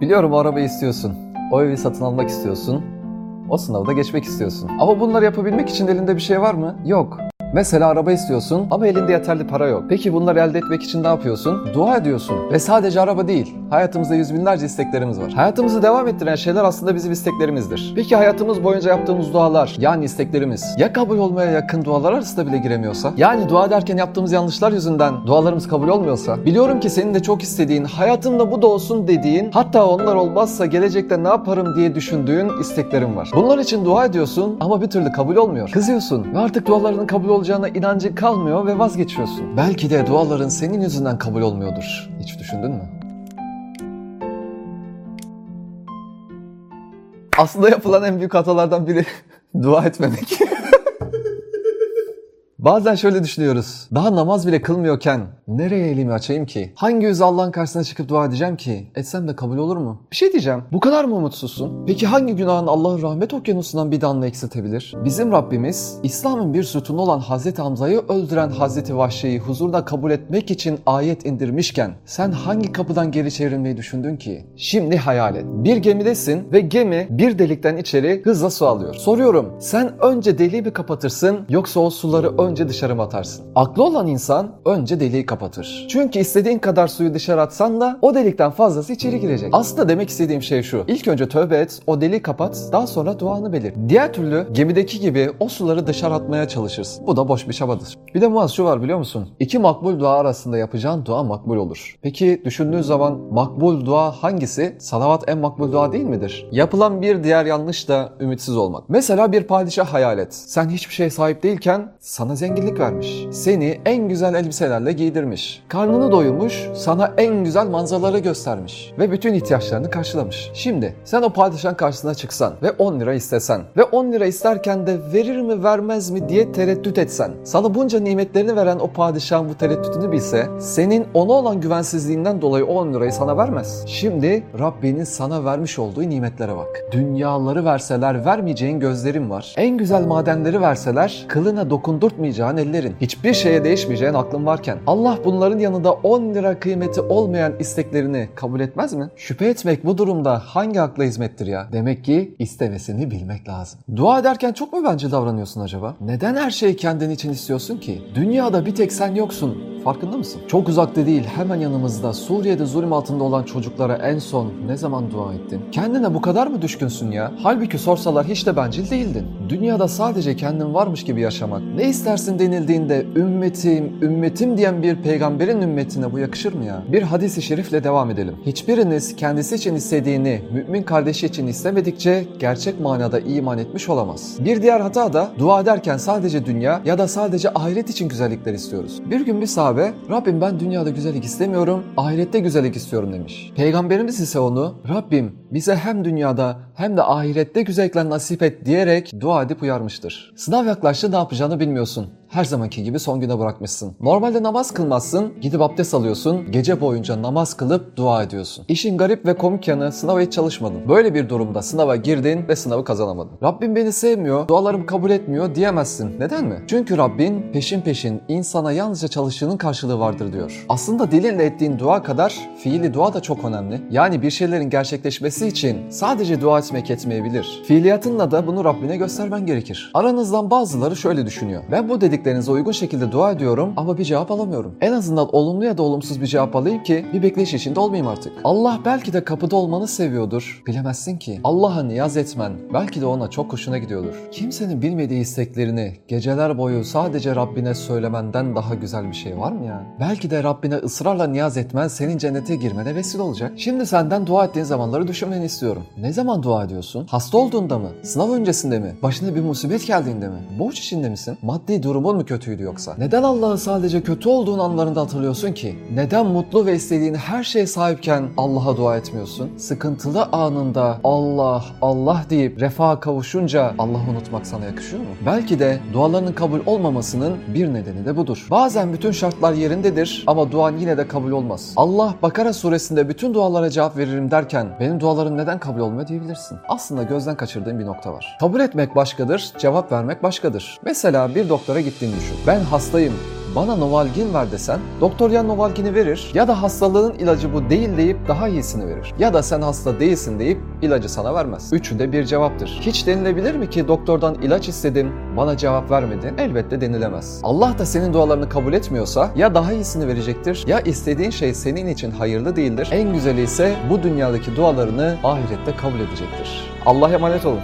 Biliyorum o arabayı istiyorsun. O evi satın almak istiyorsun. O sınavı da geçmek istiyorsun. Ama bunları yapabilmek için elinde bir şey var mı? Yok. Mesela araba istiyorsun ama elinde yeterli para yok. Peki bunları elde etmek için ne yapıyorsun? Dua ediyorsun. Ve sadece araba değil. Hayatımızda yüz binlerce isteklerimiz var. Hayatımızı devam ettiren şeyler aslında bizim isteklerimizdir. Peki hayatımız boyunca yaptığımız dualar yani isteklerimiz ya kabul olmaya yakın dualar arasında bile giremiyorsa? Yani dua ederken yaptığımız yanlışlar yüzünden dualarımız kabul olmuyorsa? Biliyorum ki senin de çok istediğin, hayatımda bu da olsun dediğin, hatta onlar olmazsa gelecekte ne yaparım diye düşündüğün isteklerin var. Bunlar için dua ediyorsun ama bir türlü kabul olmuyor. Kızıyorsun ve artık dualarının kabul olacağına inancın kalmıyor ve vazgeçiyorsun. Belki de duaların senin yüzünden kabul olmuyordur. Hiç düşündün mü? Aslında yapılan en büyük hatalardan biri dua etmemek. Bazen şöyle düşünüyoruz. Daha namaz bile kılmıyorken nereye elimi açayım ki? Hangi yüzü Allah'ın karşısına çıkıp dua edeceğim ki? Etsem de kabul olur mu? Bir şey diyeceğim. Bu kadar mı umutsuzsun? Peki hangi günahın Allah'ın rahmet okyanusundan bir damla eksiltebilir? Bizim Rabbimiz İslam'ın bir sütunu olan Hazreti Hamza'yı öldüren Hazreti Vahşi'yi huzurda kabul etmek için ayet indirmişken sen hangi kapıdan geri çevrilmeyi düşündün ki? Şimdi hayal et. Bir gemidesin ve gemi bir delikten içeri hızla su alıyor. Soruyorum sen önce deliği mi kapatırsın yoksa o suları önce dışarı mı atarsın? Aklı olan insan önce deliği kapatır. Çünkü istediğin kadar suyu dışarı atsan da o delikten fazlası içeri girecek. Aslında demek istediğim şey şu. İlk önce tövbe et, o deliği kapat, daha sonra duanı belir. Diğer türlü gemideki gibi o suları dışarı atmaya çalışırsın. Bu da boş bir çabadır. Bir de Muaz şu var biliyor musun? İki makbul dua arasında yapacağın dua makbul olur. Peki düşündüğün zaman makbul dua hangisi? Salavat en makbul dua değil midir? Yapılan bir diğer yanlış da ümitsiz olmak. Mesela bir padişah hayal et. Sen hiçbir şeye sahip değilken sana zenginlik vermiş. Seni en güzel elbiselerle giydirmiş. Karnını doyurmuş, sana en güzel manzaraları göstermiş. Ve bütün ihtiyaçlarını karşılamış. Şimdi sen o padişahın karşısına çıksan ve 10 lira istesen ve 10 lira isterken de verir mi vermez mi diye tereddüt etsen. Sana bunca nimetlerini veren o padişahın bu tereddütünü bilse senin ona olan güvensizliğinden dolayı 10 lirayı sana vermez. Şimdi Rabbinin sana vermiş olduğu nimetlere bak. Dünyaları verseler vermeyeceğin gözlerin var. En güzel madenleri verseler kılına dokundurtmayacağın ellerin. Hiçbir şeye değişmeyeceğin aklın varken Allah bunların yanında 10 lira kıymeti olmayan isteklerini kabul etmez mi? Şüphe etmek bu durumda hangi akla hizmettir ya? Demek ki istemesini bilmek lazım. Dua ederken çok mu bence davranıyorsun acaba? Neden her şeyi kendin için istiyorsun ki? Dünyada bir tek sen yoksun. Farkında mısın? Çok uzakta değil, hemen yanımızda Suriye'de zulüm altında olan çocuklara en son ne zaman dua ettin? Kendine bu kadar mı düşkünsün ya? Halbuki sorsalar hiç de bencil değildin. Dünyada sadece kendin varmış gibi yaşamak. Ne istersin denildiğinde ümmetim, ümmetim diyen bir peygamberin ümmetine bu yakışır mı ya? Bir hadis-i şerifle devam edelim. Hiçbiriniz kendisi için istediğini mümin kardeşi için istemedikçe gerçek manada iman etmiş olamaz. Bir diğer hata da dua ederken sadece dünya ya da sadece ahiret için güzellikler istiyoruz. Bir gün bir sahabe Rabbim ben dünyada güzellik istemiyorum, ahirette güzellik istiyorum demiş. Peygamberimiz ise onu Rabbim bize hem dünyada hem de ahirette güzellikler nasip et diyerek dua edip uyarmıştır. Sınav yaklaştı ne yapacağını bilmiyorsun her zamanki gibi son güne bırakmışsın. Normalde namaz kılmazsın, gidip abdest alıyorsun, gece boyunca namaz kılıp dua ediyorsun. İşin garip ve komik yanı sınava hiç çalışmadın. Böyle bir durumda sınava girdin ve sınavı kazanamadın. Rabbim beni sevmiyor, dualarımı kabul etmiyor diyemezsin. Neden mi? Çünkü Rabbin peşin peşin insana yalnızca çalıştığının karşılığı vardır diyor. Aslında dilinle ettiğin dua kadar fiili dua da çok önemli. Yani bir şeylerin gerçekleşmesi için sadece dua etmek yetmeyebilir. Fiiliyatınla da bunu Rabbine göstermen gerekir. Aranızdan bazıları şöyle düşünüyor. Ben bu dedik dediklerinize uygun şekilde dua ediyorum ama bir cevap alamıyorum. En azından olumlu ya da olumsuz bir cevap alayım ki bir bekleyiş içinde olmayayım artık. Allah belki de kapıda olmanı seviyordur. Bilemezsin ki. Allah'a niyaz etmen belki de ona çok hoşuna gidiyordur. Kimsenin bilmediği isteklerini geceler boyu sadece Rabbine söylemenden daha güzel bir şey var mı ya? Belki de Rabbine ısrarla niyaz etmen senin cennete girmene vesile olacak. Şimdi senden dua ettiğin zamanları düşünmeni istiyorum. Ne zaman dua ediyorsun? Hasta olduğunda mı? Sınav öncesinde mi? Başına bir musibet geldiğinde mi? Borç içinde misin? Maddi durumun mu kötüydü yoksa? Neden Allah'ı sadece kötü olduğun anlarında hatırlıyorsun ki? Neden mutlu ve istediğin her şeye sahipken Allah'a dua etmiyorsun? Sıkıntılı anında Allah, Allah deyip refaha kavuşunca Allah'ı unutmak sana yakışıyor mu? Belki de dualarının kabul olmamasının bir nedeni de budur. Bazen bütün şartlar yerindedir ama duan yine de kabul olmaz. Allah Bakara suresinde bütün dualara cevap veririm derken benim dualarım neden kabul olmuyor diyebilirsin. Aslında gözden kaçırdığın bir nokta var. Kabul etmek başkadır, cevap vermek başkadır. Mesela bir doktora gittiğini düşün. Ben hastayım bana Novalgin ver desen doktor ya Novalgin'i verir ya da hastalığın ilacı bu değil deyip daha iyisini verir. Ya da sen hasta değilsin deyip ilacı sana vermez. Üçü de bir cevaptır. Hiç denilebilir mi ki doktordan ilaç istedim bana cevap vermedin? Elbette denilemez. Allah da senin dualarını kabul etmiyorsa ya daha iyisini verecektir ya istediğin şey senin için hayırlı değildir. En güzeli ise bu dünyadaki dualarını ahirette kabul edecektir. Allah'a emanet olun.